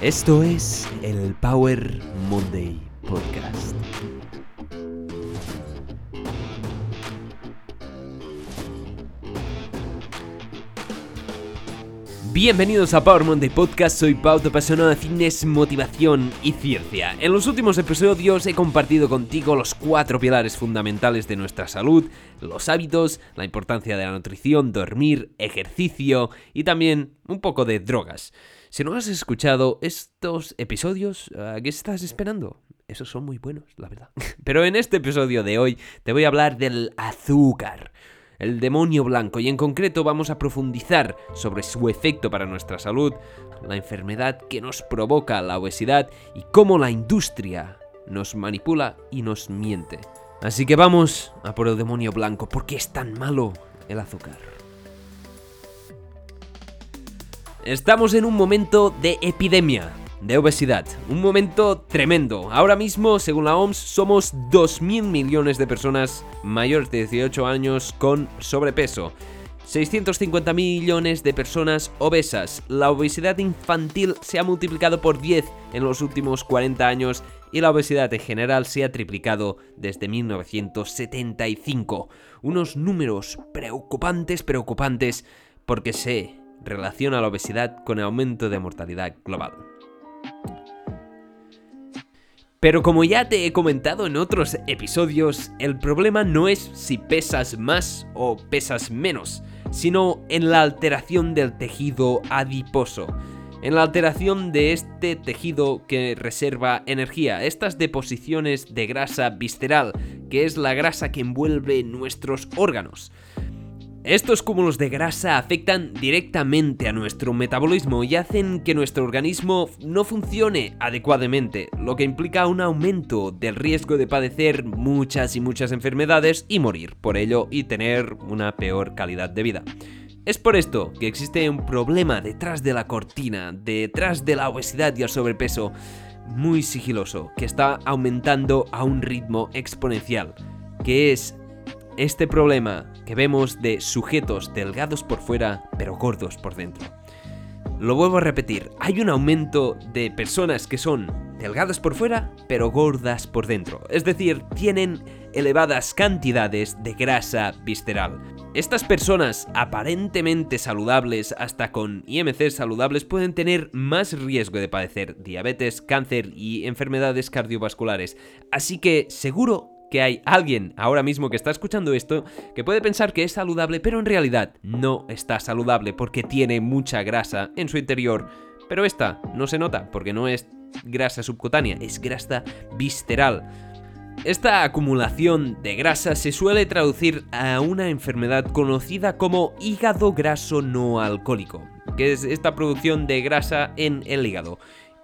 Esto es el Power Monday Podcast. Bienvenidos a Power Monday Podcast, soy Pau, te apasionado de fitness, motivación y ciencia. En los últimos episodios he compartido contigo los cuatro pilares fundamentales de nuestra salud, los hábitos, la importancia de la nutrición, dormir, ejercicio y también un poco de drogas. Si no has escuchado estos episodios, ¿a qué estás esperando? Esos son muy buenos, la verdad. Pero en este episodio de hoy te voy a hablar del azúcar el demonio blanco, y en concreto vamos a profundizar sobre su efecto para nuestra salud, la enfermedad que nos provoca la obesidad y cómo la industria nos manipula y nos miente. Así que vamos a por el demonio blanco, ¿por qué es tan malo el azúcar? Estamos en un momento de epidemia, de obesidad. Un momento tremendo. Ahora mismo, según la OMS, somos 2.000 millones de personas mayores de 18 años con sobrepeso. 650 millones de personas obesas. La obesidad infantil se ha multiplicado por 10 en los últimos 40 años y la obesidad en general se ha triplicado desde 1975. Unos números preocupantes, preocupantes, porque se relaciona la obesidad con el aumento de mortalidad global. Pero como ya te he comentado en otros episodios, el problema no es si pesas más o pesas menos, sino en la alteración del tejido adiposo, en la alteración de este tejido que reserva energía, estas deposiciones de grasa visceral, que es la grasa que envuelve nuestros órganos. Estos cúmulos de grasa afectan directamente a nuestro metabolismo y hacen que nuestro organismo no funcione adecuadamente, lo que implica un aumento del riesgo de padecer muchas y muchas enfermedades y morir por ello y tener una peor calidad de vida. Es por esto que existe un problema detrás de la cortina, detrás de la obesidad y el sobrepeso, muy sigiloso, que está aumentando a un ritmo exponencial, que es este problema que vemos de sujetos delgados por fuera pero gordos por dentro. Lo vuelvo a repetir, hay un aumento de personas que son delgadas por fuera pero gordas por dentro, es decir, tienen elevadas cantidades de grasa visceral. Estas personas aparentemente saludables, hasta con IMC saludables, pueden tener más riesgo de padecer diabetes, cáncer y enfermedades cardiovasculares. Así que seguro que hay alguien ahora mismo que está escuchando esto que puede pensar que es saludable, pero en realidad no está saludable porque tiene mucha grasa en su interior. Pero esta no se nota porque no es grasa subcutánea, es grasa visceral. Esta acumulación de grasa se suele traducir a una enfermedad conocida como hígado graso no alcohólico, que es esta producción de grasa en el hígado.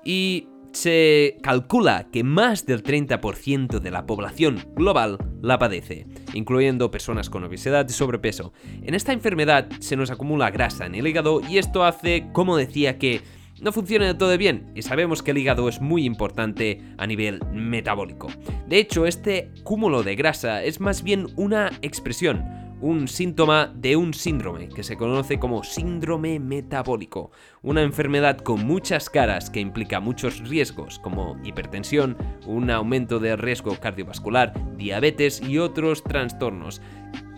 Y se calcula que más del 30% de la población global la padece, incluyendo personas con obesidad y sobrepeso. En esta enfermedad se nos acumula grasa en el hígado y esto hace, como decía, que no funcione de todo bien y sabemos que el hígado es muy importante a nivel metabólico. De hecho, este cúmulo de grasa es más bien una expresión, un síntoma de un síndrome que se conoce como síndrome metabólico, una enfermedad con muchas caras que implica muchos riesgos como hipertensión, un aumento del riesgo cardiovascular, diabetes y otros trastornos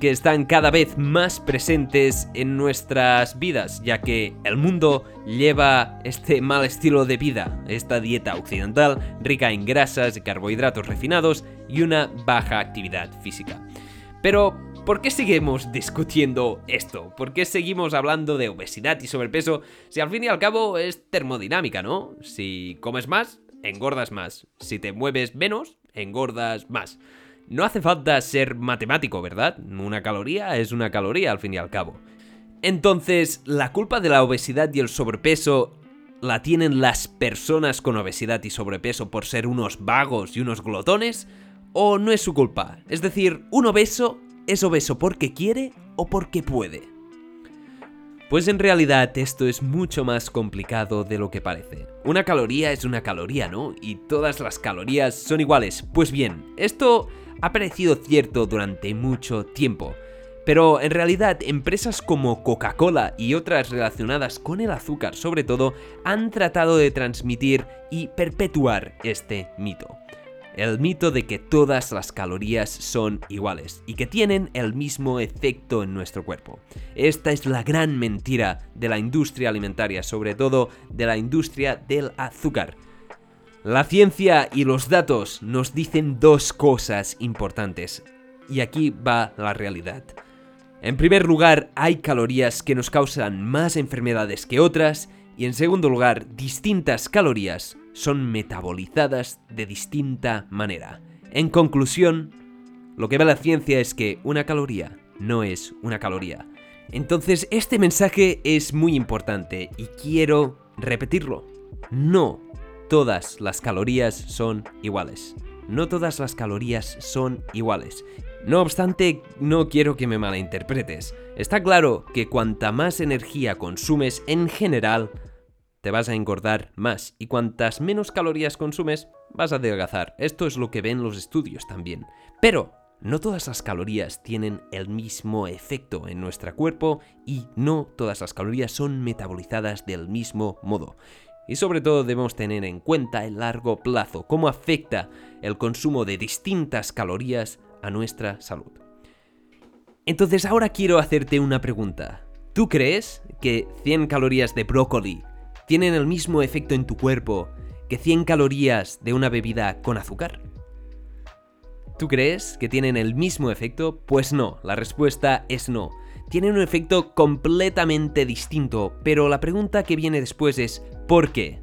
que están cada vez más presentes en nuestras vidas, ya que el mundo lleva este mal estilo de vida, esta dieta occidental rica en grasas y carbohidratos refinados y una baja actividad física. Pero, ¿Por qué seguimos discutiendo esto? ¿Por qué seguimos hablando de obesidad y sobrepeso si al fin y al cabo es termodinámica, ¿no? Si comes más, engordas más. Si te mueves menos, engordas más. No hace falta ser matemático, ¿verdad? Una caloría es una caloría al fin y al cabo. Entonces, ¿la culpa de la obesidad y el sobrepeso la tienen las personas con obesidad y sobrepeso por ser unos vagos y unos glotones? ¿O no es su culpa? Es decir, un obeso ¿Es obeso porque quiere o porque puede? Pues en realidad esto es mucho más complicado de lo que parece. Una caloría es una caloría, ¿no? Y todas las calorías son iguales. Pues bien, esto ha parecido cierto durante mucho tiempo. Pero en realidad empresas como Coca-Cola y otras relacionadas con el azúcar sobre todo han tratado de transmitir y perpetuar este mito. El mito de que todas las calorías son iguales y que tienen el mismo efecto en nuestro cuerpo. Esta es la gran mentira de la industria alimentaria, sobre todo de la industria del azúcar. La ciencia y los datos nos dicen dos cosas importantes. Y aquí va la realidad. En primer lugar, hay calorías que nos causan más enfermedades que otras. Y en segundo lugar, distintas calorías son metabolizadas de distinta manera. En conclusión, lo que ve la ciencia es que una caloría no es una caloría. Entonces, este mensaje es muy importante y quiero repetirlo. No todas las calorías son iguales. No todas las calorías son iguales. No obstante, no quiero que me malinterpretes. Está claro que cuanta más energía consumes en general, te vas a engordar más y cuantas menos calorías consumes, vas a adelgazar. Esto es lo que ven los estudios también. Pero no todas las calorías tienen el mismo efecto en nuestro cuerpo y no todas las calorías son metabolizadas del mismo modo. Y sobre todo debemos tener en cuenta el largo plazo, cómo afecta el consumo de distintas calorías a nuestra salud. Entonces ahora quiero hacerte una pregunta. ¿Tú crees que 100 calorías de brócoli tienen el mismo efecto en tu cuerpo que 100 calorías de una bebida con azúcar? ¿Tú crees que tienen el mismo efecto? Pues no, la respuesta es no. Tienen un efecto completamente distinto, pero la pregunta que viene después es ¿por qué?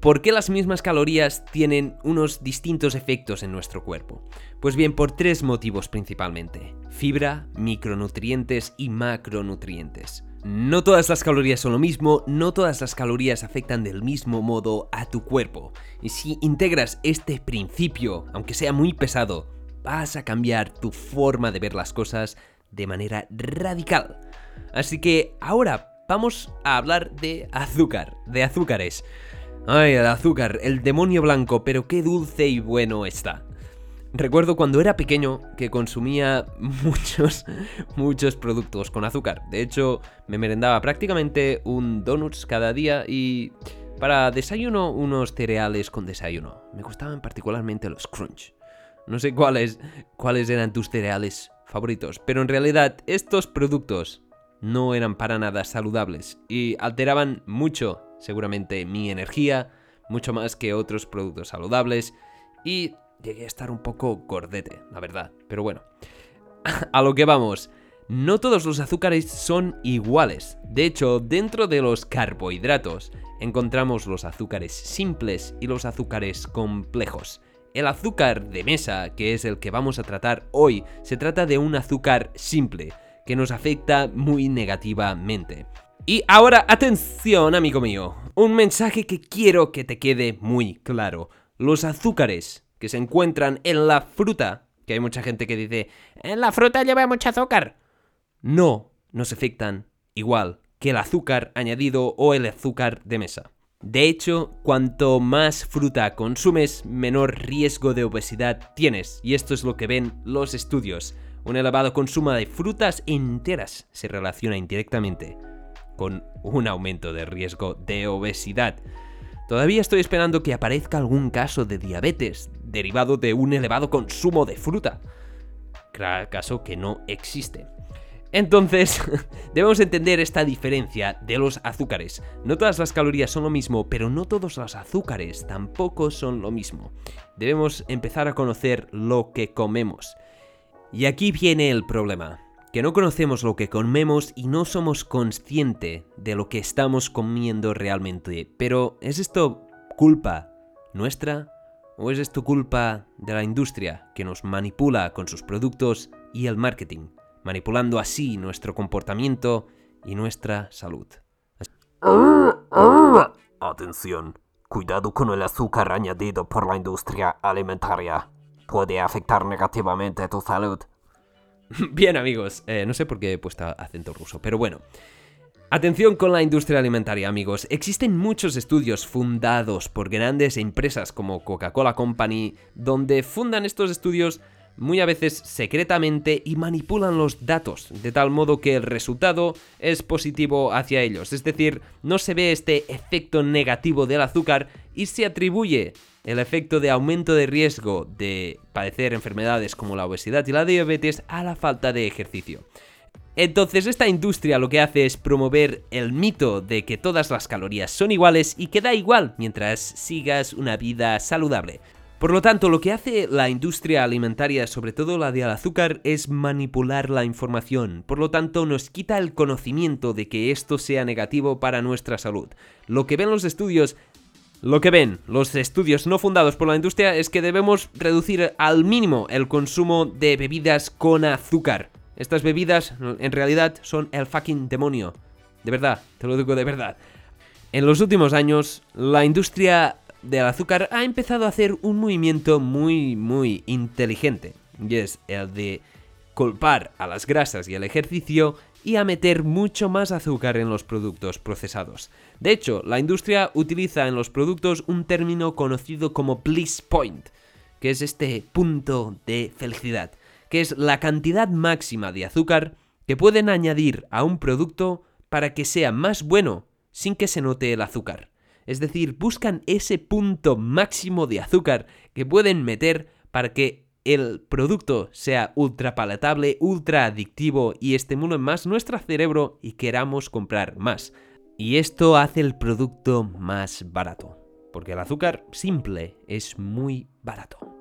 ¿Por qué las mismas calorías tienen unos distintos efectos en nuestro cuerpo? Pues bien, por tres motivos principalmente. Fibra, micronutrientes y macronutrientes. No todas las calorías son lo mismo, no todas las calorías afectan del mismo modo a tu cuerpo. Y si integras este principio, aunque sea muy pesado, vas a cambiar tu forma de ver las cosas de manera radical. Así que ahora vamos a hablar de azúcar, de azúcares. Ay, el azúcar, el demonio blanco, pero qué dulce y bueno está. Recuerdo cuando era pequeño que consumía muchos, muchos productos con azúcar. De hecho, me merendaba prácticamente un donuts cada día y para desayuno unos cereales con desayuno. Me gustaban particularmente los crunch. No sé cuáles, cuáles eran tus cereales favoritos, pero en realidad estos productos no eran para nada saludables y alteraban mucho, seguramente, mi energía, mucho más que otros productos saludables y llegué a estar un poco gordete, la verdad. Pero bueno, a lo que vamos. No todos los azúcares son iguales. De hecho, dentro de los carbohidratos encontramos los azúcares simples y los azúcares complejos. El azúcar de mesa, que es el que vamos a tratar hoy, se trata de un azúcar simple, que nos afecta muy negativamente. Y ahora, atención, amigo mío, un mensaje que quiero que te quede muy claro. Los azúcares que se encuentran en la fruta, que hay mucha gente que dice, en la fruta lleva mucho azúcar, no nos afectan igual que el azúcar añadido o el azúcar de mesa. De hecho, cuanto más fruta consumes, menor riesgo de obesidad tienes, y esto es lo que ven los estudios. Un elevado consumo de frutas enteras se relaciona indirectamente con un aumento de riesgo de obesidad. Todavía estoy esperando que aparezca algún caso de diabetes derivado de un elevado consumo de fruta. Caso que no existe. Entonces, debemos entender esta diferencia de los azúcares. No todas las calorías son lo mismo, pero no todos los azúcares tampoco son lo mismo. Debemos empezar a conocer lo que comemos. Y aquí viene el problema que no conocemos lo que comemos y no somos conscientes de lo que estamos comiendo realmente. Pero ¿es esto culpa nuestra o es esto culpa de la industria que nos manipula con sus productos y el marketing, manipulando así nuestro comportamiento y nuestra salud? Atención, cuidado con el azúcar añadido por la industria alimentaria. Puede afectar negativamente tu salud. Bien amigos, eh, no sé por qué he puesto acento ruso, pero bueno. Atención con la industria alimentaria amigos, existen muchos estudios fundados por grandes empresas como Coca-Cola Company, donde fundan estos estudios muy a veces secretamente y manipulan los datos, de tal modo que el resultado es positivo hacia ellos. Es decir, no se ve este efecto negativo del azúcar y se atribuye el efecto de aumento de riesgo de padecer enfermedades como la obesidad y la diabetes a la falta de ejercicio. Entonces esta industria lo que hace es promover el mito de que todas las calorías son iguales y que da igual mientras sigas una vida saludable. Por lo tanto, lo que hace la industria alimentaria, sobre todo la del azúcar, es manipular la información. Por lo tanto, nos quita el conocimiento de que esto sea negativo para nuestra salud. Lo que ven los estudios lo que ven los estudios no fundados por la industria es que debemos reducir al mínimo el consumo de bebidas con azúcar. Estas bebidas en realidad son el fucking demonio. De verdad, te lo digo de verdad. En los últimos años, la industria del azúcar ha empezado a hacer un movimiento muy, muy inteligente. Y es el de culpar a las grasas y al ejercicio y a meter mucho más azúcar en los productos procesados. De hecho, la industria utiliza en los productos un término conocido como bliss point, que es este punto de felicidad, que es la cantidad máxima de azúcar que pueden añadir a un producto para que sea más bueno sin que se note el azúcar. Es decir, buscan ese punto máximo de azúcar que pueden meter para que el producto sea ultra palatable, ultra adictivo y estimule más nuestro cerebro y queramos comprar más. Y esto hace el producto más barato, porque el azúcar simple es muy barato.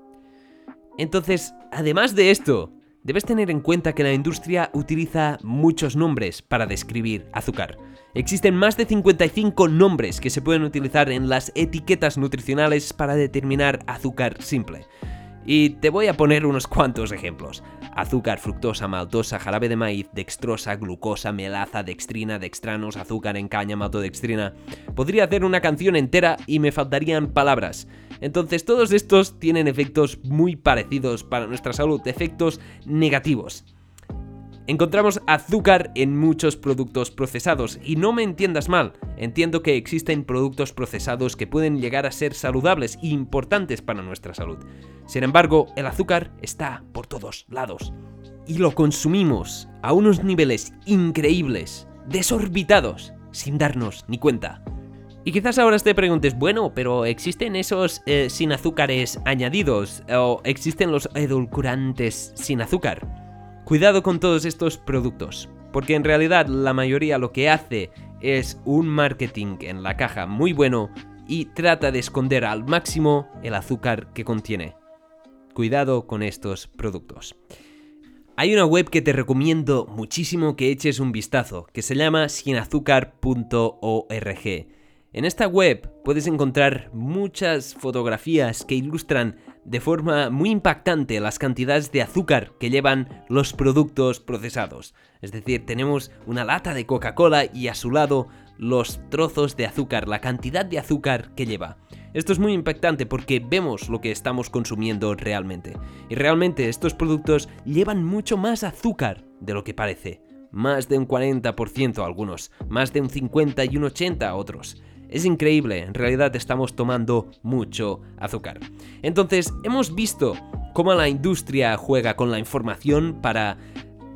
Entonces, además de esto, debes tener en cuenta que la industria utiliza muchos nombres para describir azúcar. Existen más de 55 nombres que se pueden utilizar en las etiquetas nutricionales para determinar azúcar simple. Y te voy a poner unos cuantos ejemplos. Azúcar, fructosa, maltosa, jarabe de maíz, dextrosa, glucosa, melaza, dextrina, dextranos, azúcar en caña, maltodextrina. Podría hacer una canción entera y me faltarían palabras. Entonces todos estos tienen efectos muy parecidos para nuestra salud, efectos negativos. Encontramos azúcar en muchos productos procesados y no me entiendas mal, entiendo que existen productos procesados que pueden llegar a ser saludables e importantes para nuestra salud. Sin embargo, el azúcar está por todos lados y lo consumimos a unos niveles increíbles, desorbitados, sin darnos ni cuenta. Y quizás ahora te preguntes, bueno, pero ¿existen esos eh, sin azúcares añadidos o existen los edulcorantes sin azúcar? Cuidado con todos estos productos, porque en realidad la mayoría lo que hace es un marketing en la caja muy bueno y trata de esconder al máximo el azúcar que contiene. Cuidado con estos productos. Hay una web que te recomiendo muchísimo que eches un vistazo, que se llama sinazúcar.org. En esta web puedes encontrar muchas fotografías que ilustran de forma muy impactante las cantidades de azúcar que llevan los productos procesados. Es decir, tenemos una lata de Coca-Cola y a su lado los trozos de azúcar, la cantidad de azúcar que lleva. Esto es muy impactante porque vemos lo que estamos consumiendo realmente. Y realmente estos productos llevan mucho más azúcar de lo que parece. Más de un 40% algunos, más de un 50 y un 80 otros. Es increíble, en realidad estamos tomando mucho azúcar. Entonces, hemos visto cómo la industria juega con la información para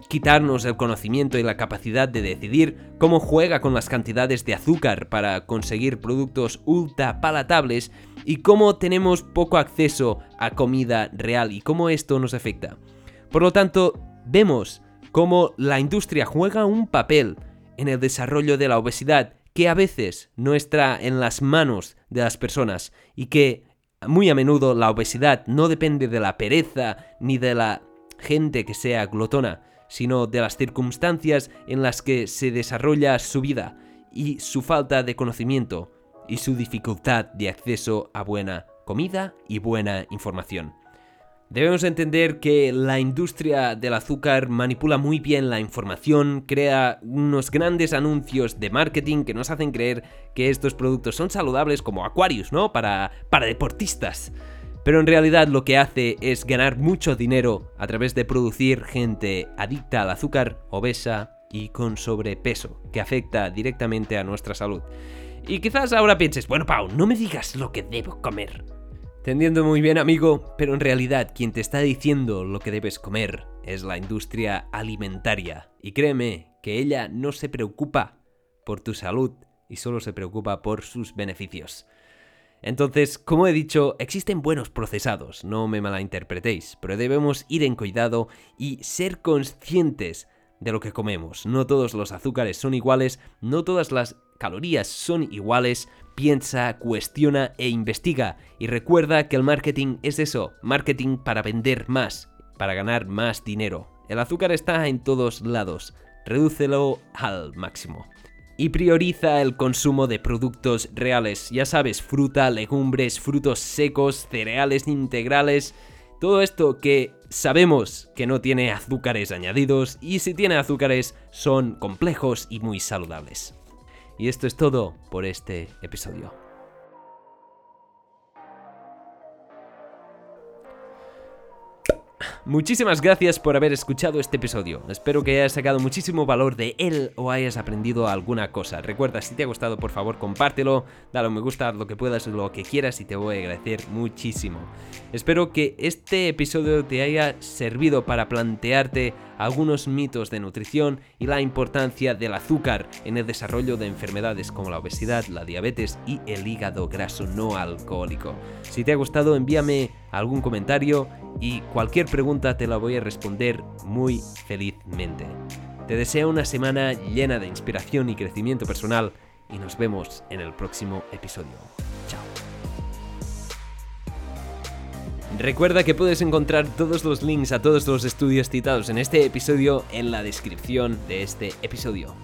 quitarnos el conocimiento y la capacidad de decidir, cómo juega con las cantidades de azúcar para conseguir productos ultra palatables y cómo tenemos poco acceso a comida real y cómo esto nos afecta. Por lo tanto, vemos cómo la industria juega un papel en el desarrollo de la obesidad que a veces no está en las manos de las personas y que muy a menudo la obesidad no depende de la pereza ni de la gente que sea glotona, sino de las circunstancias en las que se desarrolla su vida y su falta de conocimiento y su dificultad de acceso a buena comida y buena información. Debemos entender que la industria del azúcar manipula muy bien la información, crea unos grandes anuncios de marketing que nos hacen creer que estos productos son saludables como Aquarius, ¿no? Para, para deportistas. Pero en realidad lo que hace es ganar mucho dinero a través de producir gente adicta al azúcar, obesa y con sobrepeso, que afecta directamente a nuestra salud. Y quizás ahora pienses, bueno Pau, no me digas lo que debo comer. Te muy bien, amigo, pero en realidad quien te está diciendo lo que debes comer es la industria alimentaria. Y créeme que ella no se preocupa por tu salud y solo se preocupa por sus beneficios. Entonces, como he dicho, existen buenos procesados, no me malinterpretéis, pero debemos ir en cuidado y ser conscientes de lo que comemos. No todos los azúcares son iguales, no todas las calorías son iguales. Piensa, cuestiona e investiga. Y recuerda que el marketing es eso, marketing para vender más, para ganar más dinero. El azúcar está en todos lados, redúcelo al máximo. Y prioriza el consumo de productos reales, ya sabes, fruta, legumbres, frutos secos, cereales integrales, todo esto que sabemos que no tiene azúcares añadidos y si tiene azúcares son complejos y muy saludables. Y esto es todo por este episodio. Muchísimas gracias por haber escuchado este episodio. Espero que hayas sacado muchísimo valor de él o hayas aprendido alguna cosa. Recuerda, si te ha gustado, por favor, compártelo, dale un me gusta, lo que puedas, lo que quieras y te voy a agradecer muchísimo. Espero que este episodio te haya servido para plantearte algunos mitos de nutrición y la importancia del azúcar en el desarrollo de enfermedades como la obesidad, la diabetes y el hígado graso no alcohólico. Si te ha gustado, envíame algún comentario y cualquier pregunta te la voy a responder muy felizmente. Te deseo una semana llena de inspiración y crecimiento personal y nos vemos en el próximo episodio. Chao. Recuerda que puedes encontrar todos los links a todos los estudios citados en este episodio en la descripción de este episodio.